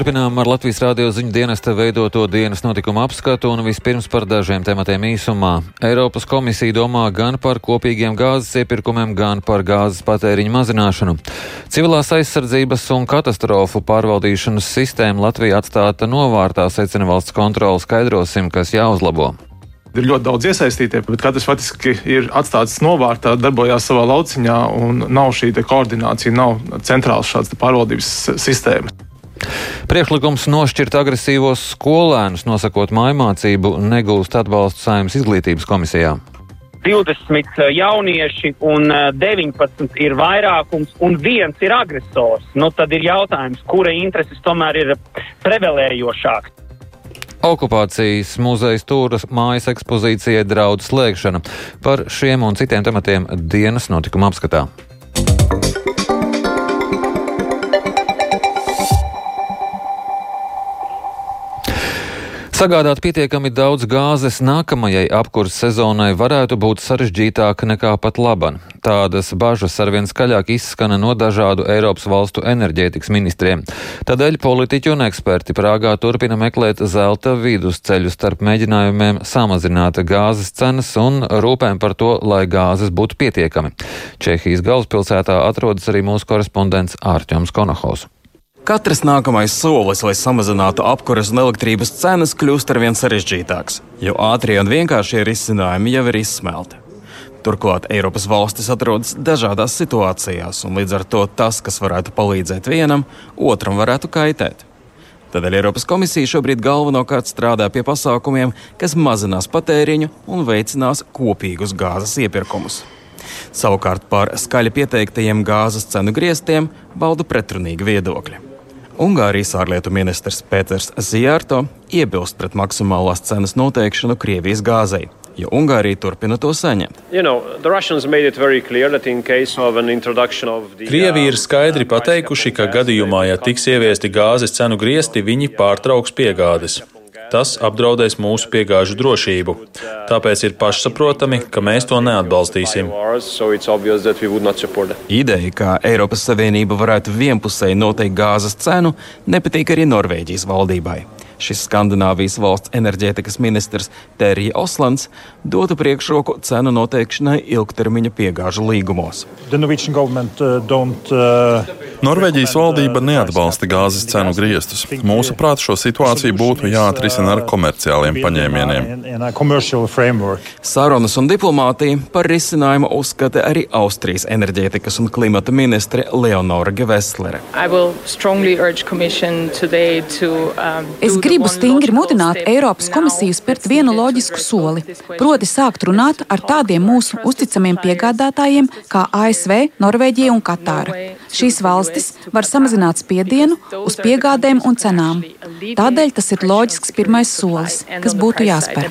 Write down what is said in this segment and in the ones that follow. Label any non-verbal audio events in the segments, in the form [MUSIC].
Turpinām ar Latvijas rādio ziņu dienesta veidoto dienas notikumu apskatu un vispirms par dažiem tematiem īsumā. Eiropas komisija domā gan par kopīgiem gāzes iepirkumiem, gan par gāzes patēriņu mazināšanu. Civilās aizsardzības un katastrofu pārvaldīšanas sistēma Latvijā atstāta novārtā, secina valsts kontrola, skaidrosim, kas jāuzlabo. Ir ļoti daudz iesaistītie, bet katrs faktiski ir atstāts novārtā, darbojās savā lauciņā, un nav šī koordinācija, nav centrāls šāds pārvaldības sistēmas. Priekšlikums nošķirt agresīvos skolēnus, nosakot mājmācību, negūst atbalstu saimnes izglītības komisijā. 20 jaunieši un 19 ir vairākums, un viens ir agresors. Nu, tad ir jautājums, kura intereses tomēr ir prevelējošākas. Okupācijas muzeja stūra mājas ekspozīcijai draudz slēgšana. Par šiem un citiem tematiem dienas notikuma apskatā. Sagādāt pietiekami daudz gāzes nākamajai apkurses sezonai varētu būt sarežģītāk nekā pat laban. Tādas bažas arvien skaļāk izskana no dažādu Eiropas valstu enerģētikas ministriem. Tādēļ politiķi un eksperti Prāgā turpina meklēt zelta vidusceļu starp mēģinājumiem samazināt gāzes cenas un rūpēm par to, lai gāzes būtu pietiekami. Čehijas galvaspilsētā atrodas arī mūsu korespondents Ārķoms Konohaus. Katrs nākamais solis, lai samazinātu apkuras un elektrības cenas, kļūst arvien sarežģītāks, jo ātrie un vienkāršie risinājumi jau ir izsmelti. Turklāt Eiropas valstis atrodas dažādās situācijās, un līdz ar to tas, kas varētu palīdzēt vienam, otram varētu kaitēt. Tādēļ Eiropas komisija šobrīd galvenokārt strādā pie pasākumiem, kas mazinās patēriņu un veicinās kopīgus gāzes iepirkumus. Savukārt par skaļi pieteiktajiem gāzes cenu griestiem bauda pretrunīgi viedokļi. Ungārijas ārlietu ministrs Pēters Zijārto iebilst pret maksimālās cenas noteikšanu Krievijas gāzei, jo Ungārija turpina to saņemt. You know, Krievija ir skaidri pateikuši, ka gadījumā, ja tiks ieviesti gāzes cenu griesti, viņi pārtrauks piegādes. Tas apdraudēs mūsu piegāžu drošību. Tāpēc ir pašsaprotami, ka mēs to neatbalstīsim. Ideja, ka Eiropas Savienība varētu vienpusēji noteikt gāzes cenu, nepatīk arī Norvēģijas valdībai. Šis Skandināvijas valsts enerģētikas ministrs Terija Oslands dotu priekšroku cenu noteikšanai ilgtermiņa piegāžu līgumos. Norvēģijas valdība neatbalsta gāzes cenu griestus. Mūsuprāt, šo situāciju būtu jāatrisina ar komerciāliem paņēmieniem. Sarunas un diplomātija par risinājumu uzskata arī Austrijas enerģētikas un klimata ministre Leonora Geveslere. Es gribu stingri mudināt Eiropas komisiju spērt vienu loģisku soli, proti sākt runāt ar tādiem mūsu uzticamiem piegādātājiem kā ASV, Norvēģija un Katāra. Šīs valstis var samazināt spiedienu uz piegādēm un cenām. Tādēļ tas ir loģisks pirmais solis, kas būtu jāspēr.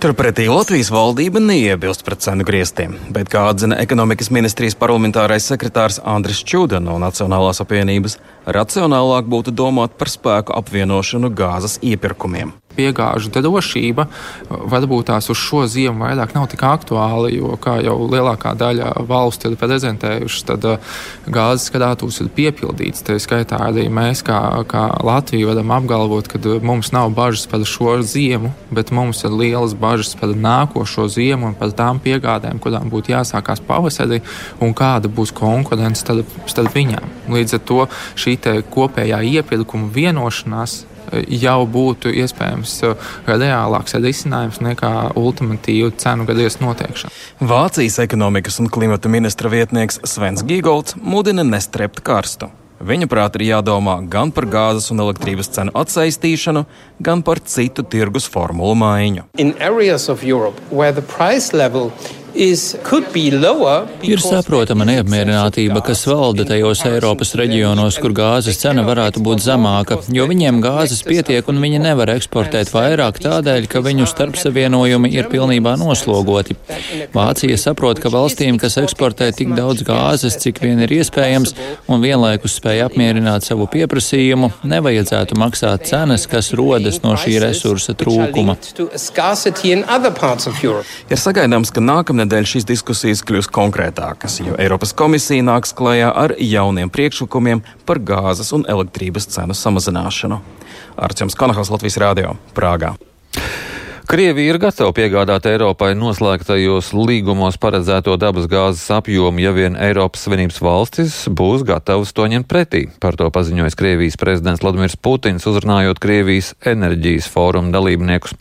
Turpretī Latvijas valdība neiebilst pret cenu griestiem, bet, kā atzina ekonomikas ministrijas parlamentārais sekretārs Andris Čuda no Nacionālās apvienības, racionālāk būtu domāt par spēku apvienošanu gāzes iepirkumiem piegāžu drošība varbūt tās uz šo ziemu vairāk nav tik aktuāla, jo, kā jau lielākā daļa valstu ir prezentējušas, tad uh, gāzes krātuves ir piepildīts. Tā skaitā arī mēs, kā, kā Latvija, varam apgalvot, ka uh, mums nav bažas par šo ziemu, bet mums ir lielas bažas par nākošo ziemu un par tām piegādēm, kurām būtu jāsākās pavasarī un kāda būs konkurence starp, starp viņām. Līdz ar to šī kopējā iepirkuma vienošanās jau būtu iespējams uh, reālāks risinājums nekā ultimatīva cenu gadies noteikšana. Vācijas ekonomikas un klimata ministra vietnieks Svens Gīgolds mudina nestrept karstu. Viņa prāt ir jādomā gan par gāzes un elektrības cenu atsaistīšanu, gan par citu tirgus formulu maiņu. Ir saprotama neapmierinātība, kas valda tajos Eiropas reģionos, kur gāzes cena varētu būt zemāka, jo viņiem gāzes pietiek un viņi nevar eksportēt vairāk tādēļ, ka viņu starpsavienojumi ir pilnībā noslogoti. Vācija saprot, ka valstīm, kas eksportē tik daudz gāzes, cik vien ir iespējams, un vienlaikus spēj apmierināt savu pieprasījumu, nevajadzētu maksāt cenas, kas rodas no šī resursa trūkuma. Ir sagaidāms, ka nākamā nākamnedēļ šīs diskusijas kļūs konkrētākas, jo Eiropas komisija nāks klajā ar jauniem priekšlikumiem par gāzes un elektrības cenu samazināšanu. Arčuns Konahals Latvijas Rādio Prāgā. Krievija ir gatava piegādāt Eiropai noslēgtajos līgumos paredzēto dabas gāzes apjomu, ja vien Eiropas Savienības valstis būs gatavas to ņemt pretī. Par to paziņojas Krievijas prezidents Vladimirs Putins, uzrunājot Krievijas enerģijas fórumu dalībniekus.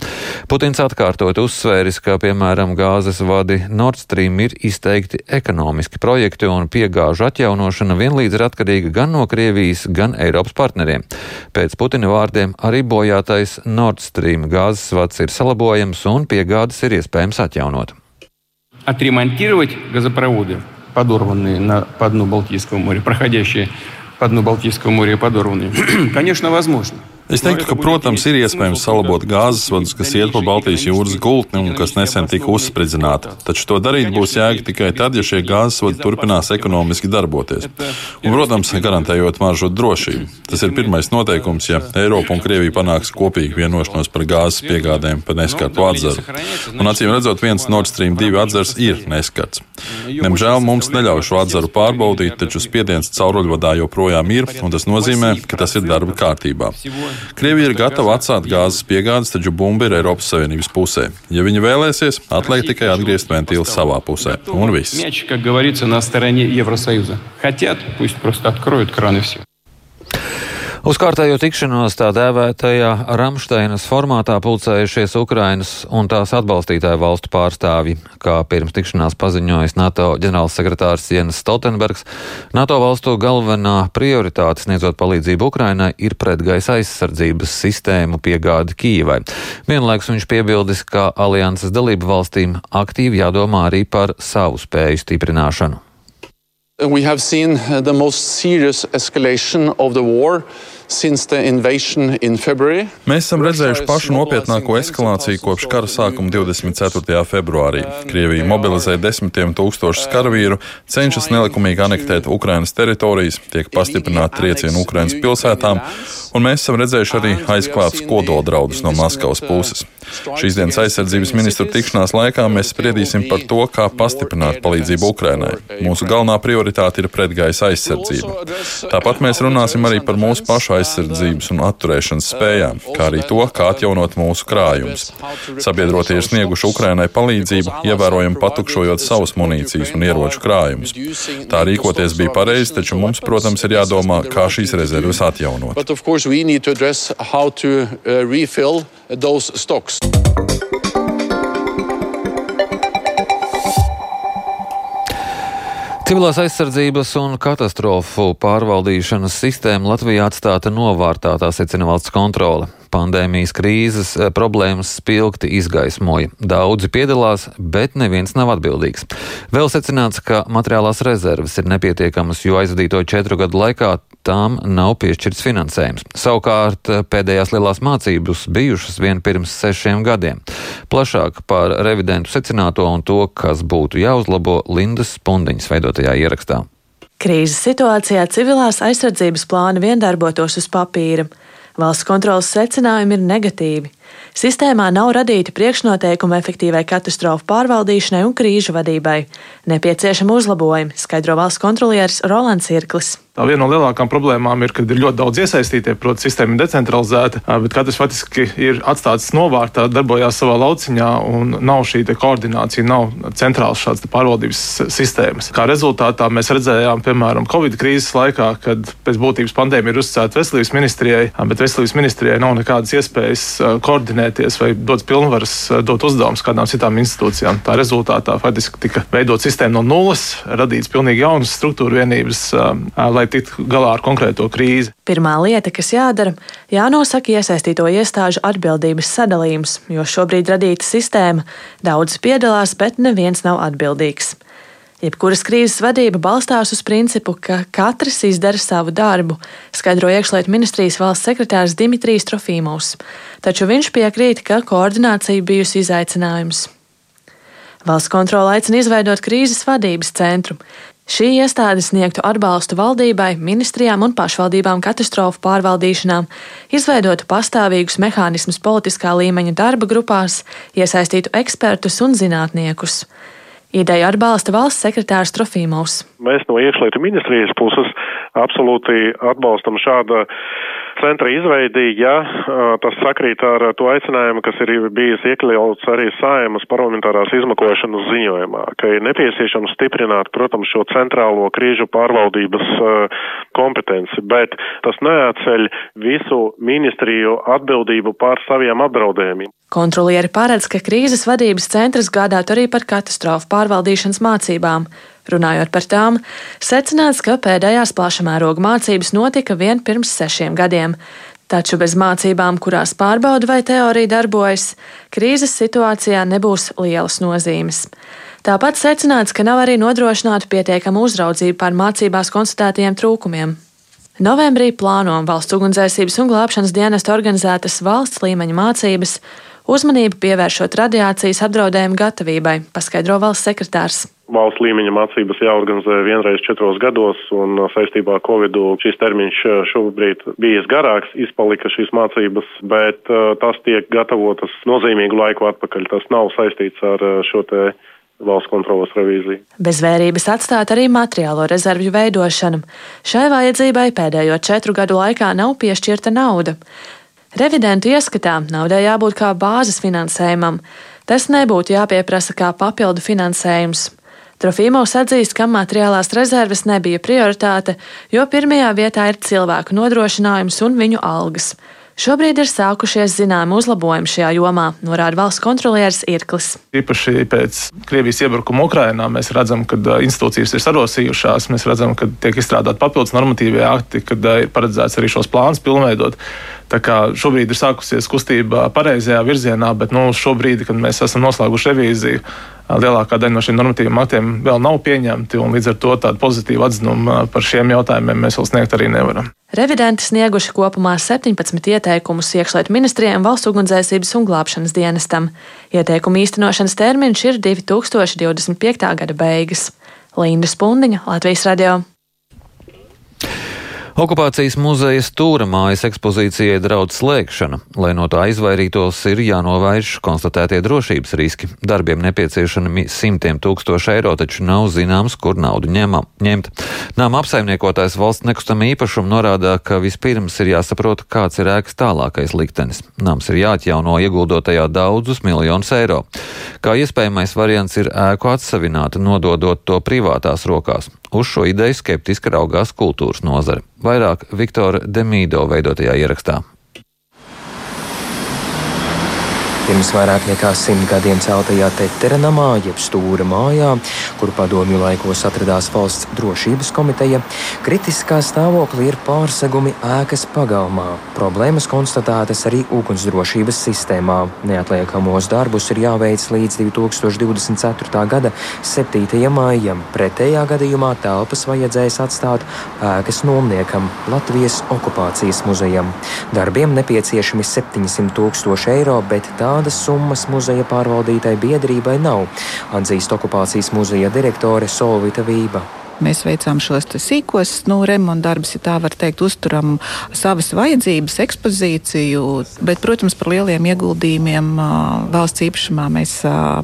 Putins atkārtot uzsvēris, ka, piemēram, gāzes vadi Nord Stream ir izteikti ekonomiski projekti un piegāžu atjaunošana vienlīdz ir atkarīga gan no Krievijas, gan Eiropas partneriem. Pēc Putina vārdiem arī bojātais Nord Stream gāzes vads ir salabojums uzlabojams un piegādes ir iespējams atjaunot. Отремонтировать газопроводы, подорванные на, по дну Балтийского моря, проходящие по дну Балтийского моря подорванные, [CLEARS THROAT] конечно, возможно. Es teiktu, ka, protams, ir iespējams salabot gāzes vadus, kas iet pa Baltijas jūras gultni un kas nesen tika uzspridzināta. Taču to darīt būs jēga tikai tad, ja šie gāzes vadi turpinās ekonomiski darboties. Un, protams, garantējot maržu drošību. Tas ir pirmais noteikums, ja Eiropa un Krievija panāks kopīgu vienošanos par gāzes piegādēm pa neskartu atzaru. Un, acīm redzot, viens Nord Stream 2 atzars ir neskarts. Diemžēl mums neļauj šo atzaru pārbaudīt, taču spiediens cauruļvadā joprojām ir, un tas nozīmē, ka tas ir darba kārtībā. Krievija ir gatava atstāt gāzes piegādes, taču bumba ir Eiropas Savienības pusē. Ja viņi vēlēsies, atliek tikai atgriezt ventilu savā pusē. Un viss. Хотят, пусть просто откроют кран и все. Uz kārtējo tikšanos tā dēvētajā Ramšteinas formātā pulcējušies Ukrainas un tās atbalstītāju valstu pārstāvji, kā pirms tikšanās paziņojis NATO ģenerālsekretārs Jens Stoltenbergs. NATO valstu galvenā prioritāte sniedzot palīdzību Ukrainai ir pretgaisa aizsardzības sistēmu piegādi Kīvai. Vienlaikus viņš piebildis, ka alianses dalību valstīm aktīvi jādomā arī par savu spēju stiprināšanu. We have seen uh, the most serious escalation of the war Mēs esam redzējuši pašu nopietnāko eskalāciju kopš kara sākuma 24. februārī. Krievija mobilizē desmitiem tūkstošus karavīru, cenšas nelikumīgi anektēt Ukrainas teritorijas, tiek pastiprināti triecieni Ukrainas pilsētām, un mēs esam redzējuši arī aizklātus kodoldraudus no Maskavas puses. Šīs dienas aizsardzības ministru tikšanās laikā mēs spriedīsim par to, kā pastiprināt palīdzību Ukrainai. Mūsu galvenā prioritāte ir pretgaisa aizsardzība. Tāpat mēs runāsim arī par mūsu pašu aizsardzības un atturēšanas spējām, kā arī to, kā atjaunot mūsu krājumus. Sabiedrotie ir snieguši Ukrainai palīdzību, ievērojami patukšojot savus munīcijas un ieroču krājumus. Tā rīkoties bija pareizi, taču mums, protams, ir jādomā, kā šīs rezerves atjaunot. those stocks. Civilās aizsardzības un katastrofu pārvaldīšanas sistēma Latvijā atstāta novārtā, tā secina valsts kontrole. Pandēmijas krīzes eh, problēmas spilgti izgaismoja. Daudzi piedalās, bet neviens nav atbildīgs. Vēl secināts, ka materiālās rezerves ir nepietiekamas, jo aizvadīto četru gadu laikā tām nav piešķirts finansējums. Savukārt eh, pēdējās lielās mācības bijušas vien pirms sešiem gadiem. Plašāk par revidentu secināto un to, kas būtu jāuzlabo Lindas Pundiņas veidotajā ierakstā. Krīzes situācijā civilās aizsardzības plāni vien darbotos uz papīra. Valsts kontrolas secinājumi ir negatīvi. Sistēmā nav radīti priekšnoteikumi efektīvai katastrofu pārvaldīšanai un krīžu vadībai. Nepieciešami uzlabojumi, skaidro valsts kontrolieris Rolands Irklis. Tā viena no lielākām problēmām ir, ka ir ļoti daudz iesaistītie, protams, sistēma ir decentralizēta, bet katrs faktiski ir atstāts novārtā, darbojās savā lauciņā un nav šī koordinācija, nav centrāls šāds pārvaldības sistēmas. Kā rezultātā mēs redzējām, piemēram, Covid krīzes laikā, kad pēc būtības pandēmija ir uzticēta veselības ministrijai, bet veselības ministrijai nav nekādas iespējas koordinēties vai dot pilnvaras, dot uzdevumus kādām citām institūcijām. Tā rezultātā faktiski tika veidot sistēma no nulles, radīts pilnīgi jaunas struktūra vienības, lai tiktu galā ar konkrēto krīzi. Pirmā lieta, kas jādara, jānosaka iesaistīto iestāžu atbildības sadalījums, jo šobrīd radīta sistēma daudz piedalās, bet neviens nav atbildīgs. Jebkuras krīzes vadība balstās uz principu, ka katrs izdara savu darbu, skaidro iekšlietu ministrijas valsts sekretārs Dimitrijs Trofīmovs, taču viņš piekrīt, ka koordinācija bijusi izaicinājums. Valsts kontrole aicina izveidot krīzes vadības centru, Šī iestāde sniegtu atbalstu valdībai, ministrijām un pašvaldībām katastrofu pārvaldīšanām, izveidotu pastāvīgus mehānismus politiskā līmeņa darba grupās, iesaistītu ekspertus un zinātniekus. Ideju atbalsta valsts sekretārs Trofīmovs. Mēs no iekšlietu ministrijas puses absolūti atbalstam šādu centra izveidi, ja tas sakrīt ar to aicinājumu, kas ir bijis iekļauts arī saimas parlamentārās izmakošanas ziņojumā, ka ir nepieciešams stiprināt, protams, šo centrālo krīžu pārvaldības kompetenci, bet tas neatceļ visu ministriju atbildību pār saviem apdraudējumiem. Kontrolieri paredz, ka krīzes vadības centrs gādātu arī par katastrofu pārvaldīšanas mācībām. Runājot par tām, secināts, ka pēdējās plašamēroga mācības notika vien pirms sešiem gadiem. Taču bez mācībām, kurās pārbauda vai teorija darbojas, krīzes situācijā nebūs lielas nozīmes. Tāpat secināts, ka nav arī nodrošināta pietiekama uzraudzība pār mācībās konstatētajiem trūkumiem. Novembrī plāno valsts ugunsdzēsības un glābšanas dienesta organizētas valsts līmeņa mācības, uzmanību pievēršot radiācijas apdraudējumu gatavībai, paskaidro valsts sekretārs valsts līmeņa mācības jāorganizē vienreiz četros gados, un saistībā ar Covid šis termiņš šobrīd bijis garāks, izpalika šīs mācības, bet tas tiek gatavotas nozīmīgu laiku atpakaļ. Tas nav saistīts ar šo te valsts kontrolas revīziju. Bez vērības atstāt arī materiālo rezervju veidošanu. Šai vajadzībai pēdējo četru gadu laikā nav piešķirta nauda. Revidentu ieskatā naudai jābūt kā bāzes finansējumam. Tas nebūtu jāpieprasa kā papildu finansējums. Trofīmovs atzīst, ka materiālās rezerves nebija prioritāte, jo pirmajā vietā ir cilvēku nodrošinājums un viņu algas. Šobrīd ir sākušies zināmi uzlabojumi šajā jomā, norāda valsts kontrolieris Irklis. Īpaši pēc Krievijas iebrukuma Ukrainā mēs redzam, ka institūcijas ir sarosījušās, mēs redzam, ka tiek izstrādāti papildus normatīvie akti, kad ir paredzēts arī šos plānus pilnveidot. Tā kā šobrīd ir sākusies kustība pareizajā virzienā, bet nu, šobrīd, kad mēs esam noslēguši revīziju, lielākā daļa no šiem normatīviem aktiem vēl nav pieņemti, un līdz ar to tādu pozitīvu atzinumu par šiem jautājumiem mēs vēl sniegt arī nevaram. Revidenti snieguši kopumā 17 ieteikumus iekšlietu ministrijiem, valsts ugunsdzēsības un glābšanas dienestam. Ieteikumu īstenošanas termiņš ir 2025. gada beigas. Linda Spundiņa, Latvijas radio. Okupācijas muzeja stūra mājas ekspozīcijai draudz slēgšana. Lai no tā izvairītos, ir jānovērš konstatētie drošības riski. Darbiem nepieciešami simtiem tūkstoši eiro, taču nav zināms, kur naudu ņemam, ņemt. Nama apsaimniekotājs valsts nekustamā īpašuma norāda, ka vispirms ir jāsaprot, kāds ir ēkas tālākais liktenis. Nams ir jāatjauno ieguldot daudzus miljonus eiro. Kā iespējamais variants ir ēku atsavināt, nododot to privātās rokās. Uz šo ideju skeptiski raugās kultūras nozare. Vairāk Viktora Demīdo veidotajā ierakstā. Pirms vairāk nekā simt gadiem celtajā Tetera namā, jeb stūra mājā, kur padomju laikos atradās valsts drošības komiteja, kritiskā stāvoklī ir pārsegumi ēkas pagalmā. Problēmas konstatētas arī ugunsdrošības sistēmā. Neatliekamos darbus ir jāveic līdz 2024. gada 7. maijam. Pretējā gadījumā telpas vajadzēs atstāt ēkas nomniekam Latvijas okupācijas muzejam. Darbiem nepieciešami 700 tūkstoši eiro, bet tā Tādas summas muzeja pārvaldītai biedrībai nav, atzīst okupācijas muzeja direktore Solvita Vība. Mēs veicām šos sīkos nu, remonta darbus, ja tā var teikt, uzturam savas vajadzības, ekspozīciju, bet, protams, par lieliem ieguldījumiem valsts īpašumā mēs,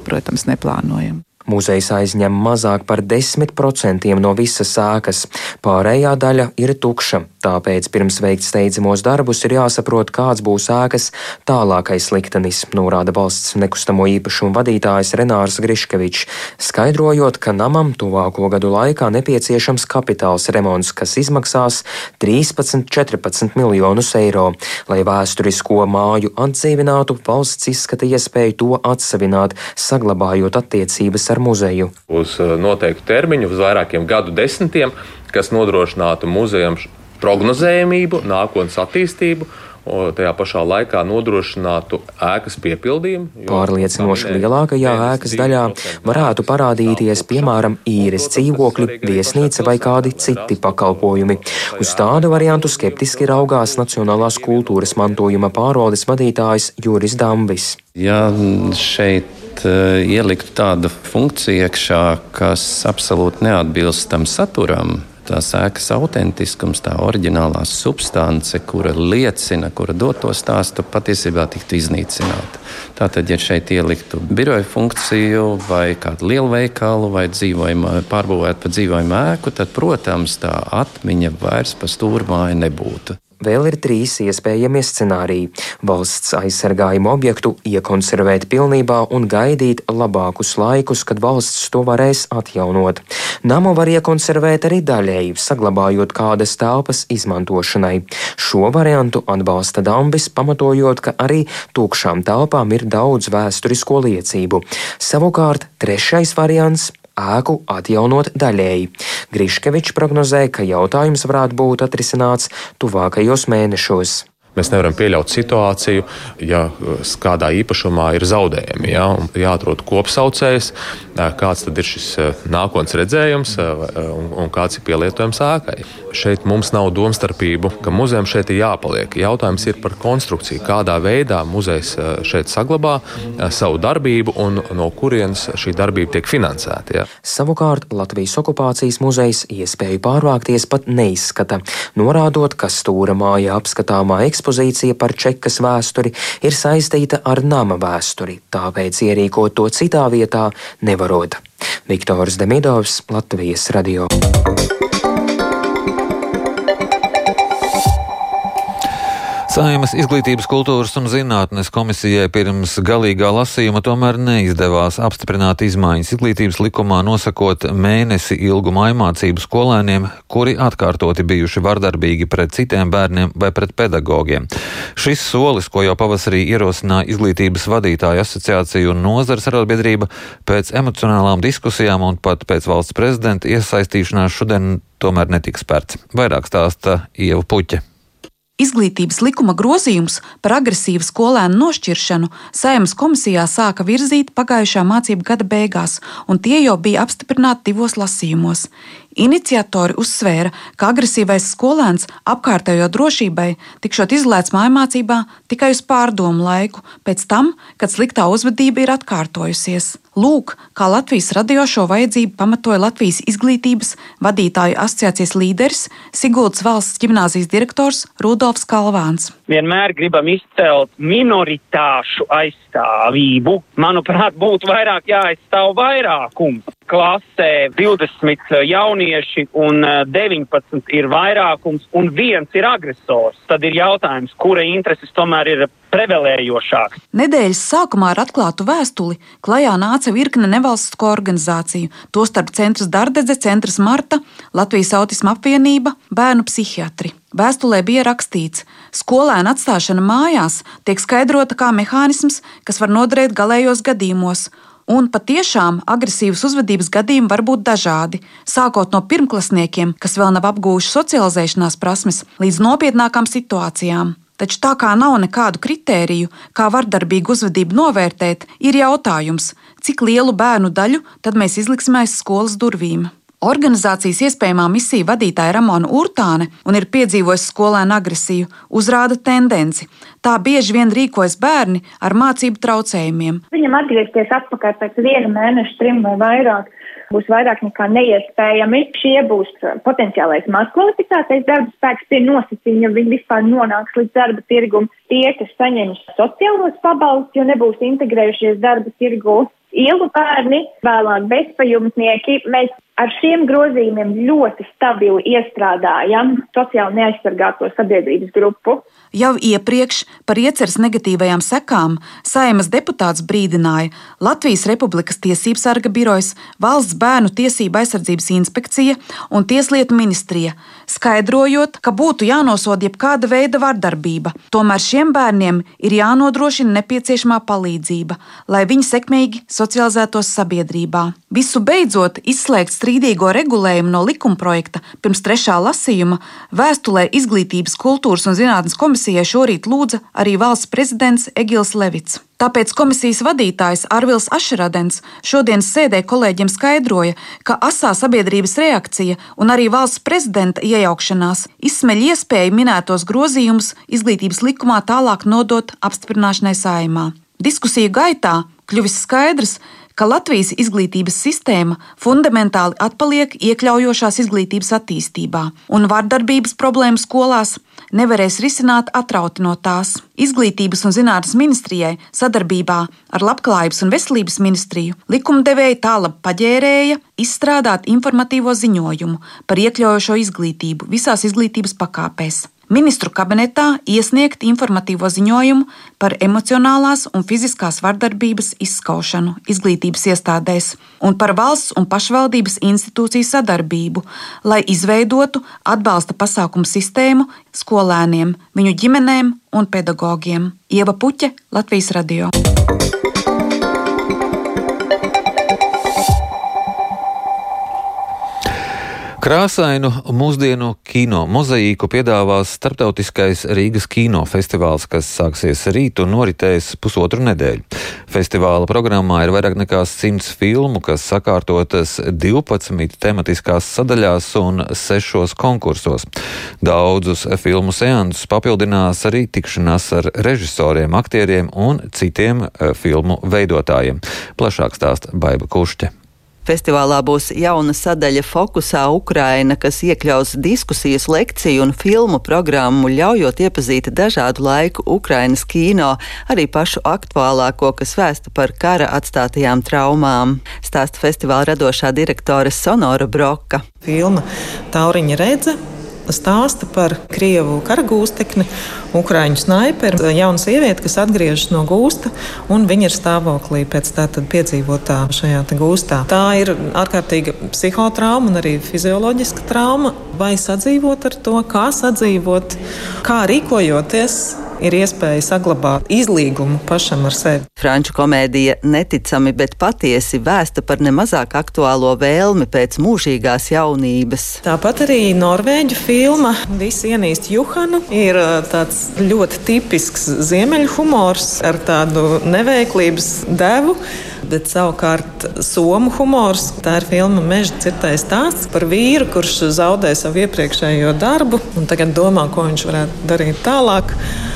protams, neplānojam. Muzejs aizņem mazāk par 10% no visas sēkas, pārējā daļa ir tukša. Tāpēc pirms veikt steidzamos darbus ir jāsaprot, kāds būs ēkas tālākais liktenis, norāda valsts nekustamo īpašumu vadītājs Renārs Griškevičs, skaidrojot, ka namam tuvāko gadu laikā nepieciešams kapitāls remonts, kas izmaksās 13-14 miljonus eiro. Lai vēsturisko māju atdzīvinātu, valsts izskata iespēju to atsavināt, saglabājot attiecības ar muzeju. Uz uh, noteiktu termiņu, uz vairākiem gadu desmitiem, kas nodrošinātu muzejam prognozējamību, nākotnes attīstību tajā pašā laikā nodrošinātu ēkas piepildījumu. Pārliecinoši lielākajā ēkas daļā varētu parādīties, piemēram, īres dzīvokļi, viesnīca vai kādi citi pakalpojumi. Uz tādu variantu skeptiski raugās Nacionālās kultūras mantojuma pārvaldes vadītājs Juris Dambis. Ja šeit uh, ieliktu tādu funkciju iekšā, kas absolūti neatbilst tam saturam, tās ēkas autentiskums, tā oriģinālā substance, kura liecina, kura dod to stāstu, patiesībā tiktu iznīcināta. Tātad, ja šeit ieliktu biroja funkciju vai kādu lielu veikalu vai pārbūvētu pa dzīvojumu ēku, tad, protams, tā atmiņa vairs pa stūrmāju nebūtu. Vēl ir trīs iespējamie scenāriji. Valsts aizsargājumu objektu iekonservēt pilnībā un gaidīt labākus laikus, kad valsts to varēs atjaunot. Namu var iekonservēt arī daļēji, saglabājot kādas telpas izmantošanai. Šo variantu atbalsta Dambis, pamatojot, ka arī tūkšām telpām ir daudz vēsturisko liecību. Savukārt trešais variants ēku atjaunot daļēji. Griškevičs prognozēja, ka jautājums varētu būt atrisināts tuvākajos mēnešos. Mēs nevaram pieļaut situāciju, ja kādā īpašumā ir zaudējumi. Ja, jāatrod kopsaucējs, kāds tad ir šis nākotnes redzējums un, un kāds ir pielietojams ēkai. Šeit mums nav domstarpību, ka muzejam šeit ir jāpaliek. Jautājums ir par konstrukciju, kādā veidā muzejs šeit saglabā savu darbību un no kurienes šī darbība tiek finansēta. Ja. Savukārt Latvijas okupācijas muzejs iespēju pārvākties pat neizskata, norādot, ka stūra māja apskatāmā ekspozīcija ekspozīcija par čekas vēsturi ir saistīta ar nama vēsturi, tāpēc ierīkot to citā vietā nevarot. Viktors Demidovs, Latvijas radio. Saimas izglītības, kultūras un zinātnes komisijai pirms galīgā lasījuma tomēr neizdevās apstiprināt izmaiņas izglītības likumā, nosakot mēnesi ilgu mājmācību skolēniem, kuri atkārtoti bijuši vardarbīgi pret citiem bērniem vai pret pedagogiem. Šis solis, ko jau pavasarī ierosināja izglītības vadītāju asociācija un nozars arotbiedrība, pēc emocionālām diskusijām un pat pēc valsts prezidenta iesaistīšanās šodien tomēr netiks spērts. Vairāk stāsta Ieva Puķa. Izglītības likuma grozījums par agresīvu skolēnu nošķiršanu Saimas komisijā sāka virzīt pagājušā mācību gada beigās, un tie jau bija apstiprināti divos lasījumos. Iniciatori uzsvēra, ka agresīvais skolēns apkārtējo drošībai tikšot izlēts mājmācībā tikai uz pārdomu laiku, pēc tam, kad sliktā uzvedība ir atkārtojusies. Lūk, kā Latvijas radio šo vajadzību pamatoja Latvijas izglītības vadītāju asociācijas līderis Siguldas valsts gimnāzijas direktors Rudolfs Kalvāns. Vienmēr gribam izcelt minoritāšu aizstāvību. Manuprāt, būtu vairāk jāaizstāv vairākums klasē 20 jaunieši un 19 eh, ir vairākums un viens ir agresors, tad ir jautājums, kura intereses tomēr ir prevelējošāks. Nedēļas sākumā ar atklātu vēstuli klajā nāca virkne nevalstisko organizāciju, tostarp Centrs Dardedze, Centrs Marta, Latvijas autisma apvienība, Bērnu psihiatri. Vēstulē bija rakstīts, ka skolēna atstāšana mājās tiek skaidrota kā mehānisms, kas var noderēt galējos gadījumos, Un patiešām agresīvas uzvedības gadījumi var būt dažādi, sākot no pirmklasniekiem, kas vēl nav apgūši socializēšanās prasmes, līdz nopietnākām situācijām. Taču tā kā nav nekādu kritēriju, kā vardarbīgu uzvedību novērtēt, ir jautājums, cik lielu bērnu daļu tad mēs izliksim aiz skolas durvīm. Organizācijas iespējamā misija vadītāja Ramona Urtāne un ir piedzīvojusi skolēnu agresiju, uzrāda tendenci. Tā bieži vien rīkojas bērni ar mācību traucējumiem. Viņam atgriezties atpakaļ pēc viena mēneša, trim vai vairāk būs vairāk nekā neiespējami. Šie būs potenciālais mazkvalificētais darba spēks, tie nosacījumi, ja viņi vispār nonāks līdz darba tirgumu, tie, kas saņems sociālos pabalstus, jo nebūs integrējušies darba tirgu. Ielu bērni, vēlāk bezpajumtnieki, mēs ar šiem grozījumiem ļoti stabili iestrādājam sociāli neaizsargāto sabiedrības grupu. Jau iepriekš par ieceres negatīvajām sekām Saimas deputāts brīdināja Latvijas Republikas Tiesības sarga birojas, Valsts bērnu tiesība aizsardzības inspekcija un Tieslietu ministrija, skaidrojot, ka būtu jānosoda jebkāda veida vardarbība. Tomēr šiem bērniem ir jānodrošina nepieciešamā palīdzība, lai viņi sekmīgi socializētos sabiedrībā. Visu beidzot, izslēgt strīdīgo regulējumu no likumprojekta pirms trešā lasījuma, vēstulē Izglītības, kultūras un zinātnes komisijai šorīt lūdza arī valsts prezidents Egils Levits. Tāpēc komisijas vadītājs Arvils Ašeradens šodienas sēdē kolēģiem skaidroja, ka asā sabiedrības reakcija un arī valsts prezidenta iejaukšanās izsmeļ iespēju minētos grozījumus izglītības likumā tālāk nodot apstiprināšanai saimā. Diskusiju gaitā kļuvis skaidrs, ka Latvijas izglītības sistēma fundamentāli atpaliek iekļaujošās izglītības attīstībā, un vardarbības problēmas skolās nevarēs risināt atrauti no tās. Izglītības un zinātnes ministrijai sadarbībā ar Labklājības un veselības ministriju likumdevēja tālāk paģērēja izstrādāt informatīvo ziņojumu par iekļaujošo izglītību visās izglītības pakāpēs ministru kabinetā iesniegt informatīvo ziņojumu par emocionālās un fiziskās vardarbības izskaušanu izglītības iestādēs un par valsts un pašvaldības institūciju sadarbību, lai izveidotu atbalsta pasākumu sistēmu skolēniem, viņu ģimenēm un pedagogiem. Ieva Puķe, Latvijas Radio. Krāsainu mūsdienu kino mozaīku piedāvās starptautiskais Rīgas kinofestivāls, kas sāksies rīt un noritēs pusotru nedēļu. Festivāla programmā ir vairāk nekā simts filmu, kas sakārtotas 12 tematiskās sadaļās un 6 konkursos. Daudzus filmu seansus papildinās arī tikšanās ar režisoriem, aktieriem un citiem eh, filmu veidotājiem. Plašāk stāsta Baiba Kušķe. Festivālā būs jauna sadaļa Fokusā Ukraina, kas iekļaus diskusijas, lekciju un filmu programmu, ļaujot iepazīt dažādu laiku Ukrainas kino, arī pašu aktuālāko, kas vēsta par kara atstātajām traumām. Stāsta festivāla radošā direktore Sonora Broka. Filma Tauriņa redze stāsta par krievu karagūstekni, ukrāņu snaiperi, jaunu sievieti, kas atgriežas no gūsta, un viņa ir stāvoklī pēc tātad piedzīvotā šajā gūstā. Tā ir ārkārtīga psihotrauma un arī fizioloģiska trauma. Vai sadzīvot ar to, kā sadzīvot, kā rīkojoties, ir iespēja saglabāt izlīgumu pašam ar sevi. Franču komēdija neticami, bet patiesi vēsta par nemazāk aktuālo vēlmi pēc mūžīgās jaunības. Tāpat arī norvēģu filma Visi ienīst Juhanu ir tāds ļoti tipisks ziemeļu humors ar tādu neveiklības devu. Bet savukārt somu humors, tā ir filma Meža cirtais stāsts par vīru, kurš zaudē savu iepriekšējo darbu un tagad domā, ko viņš varētu darīt tālāk.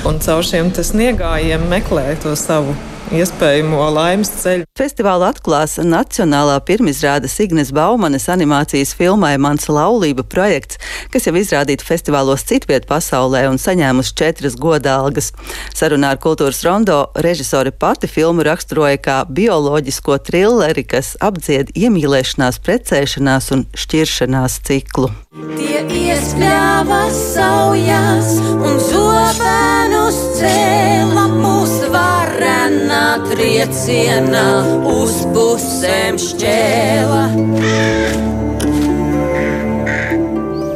Un caur šiem sniegājiem meklē to savu iespējamo laimes ceļu. Festivālu atklās Nacionālā pirmizrādes Ignes Baumanes animācijas filmai Mans laulība projekts, kas jau izrādīta festivālos citviet pasaulē un saņēmusi četras godalgas. Sarunā ar kultūras rondo režisori pati filmu raksturoja kā bioloģisko trilleri, kas apdzied iemīlēšanās, precēšanās un šķiršanās ciklu. Tie iespļāva saujās un zobēnus cēla mūsu varenā triecienā uz pusēm šķēla.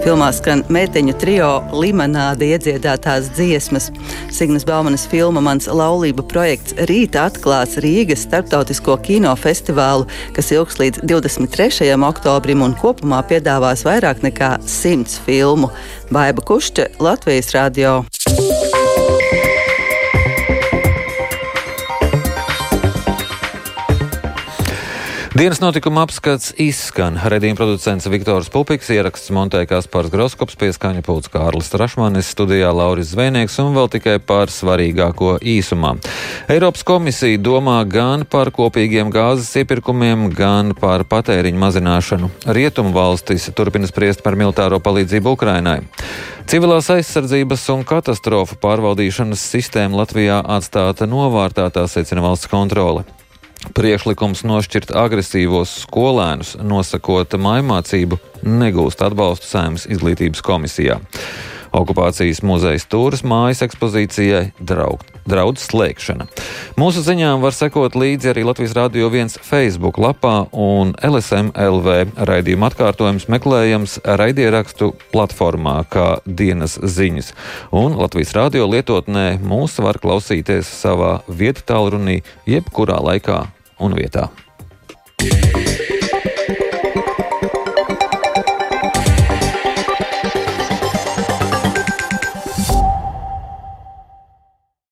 Filmā skan meiteņu trio Limonāde iedziedātās dziesmas. Signas Baumanas filma Mans laulība projekts rīt atklās Rīgas starptautisko kinofestivālu, kas ilgs līdz 23. oktobrim un kopumā piedāvās vairāk nekā 100 filmu. Baiba Kušķa, Latvijas radio. Dienas notikuma apskats izskan. Redījuma producents Viktors Pupiks, ieraksts montēja Kaspars Groskops, pieskaņa pults Kārlis Trašmanis, studijā Lauris Zvēnieks un vēl tikai par svarīgāko īsumā. Eiropas komisija domā gan par kopīgiem gāzes iepirkumiem, gan par patēriņu mazināšanu. Rietumu valstis turpina spriest par militāro palīdzību Ukrainai. Civilās aizsardzības un katastrofu pārvaldīšanas sistēma Latvijā atstāta novārtā, tā secina valsts kontrole. Priekšlikums nošķirt agresīvos skolēnus, nosakot maimācību, negūst atbalstu Sēmas izglītības komisijā. Okupācijas muzeja stūras mājas ekspozīcijai draud, draud slēgšana. Mūsu ziņām var sekot līdzi arī Latvijas Rādio 1 Facebook lapā un LSMLV raidījuma atkārtojums meklējams raidierakstu platformā kā dienas ziņas. Un Latvijas Rādio lietotnē mūs var klausīties savā vietu tālrunī jebkurā laikā un vietā. Yeah.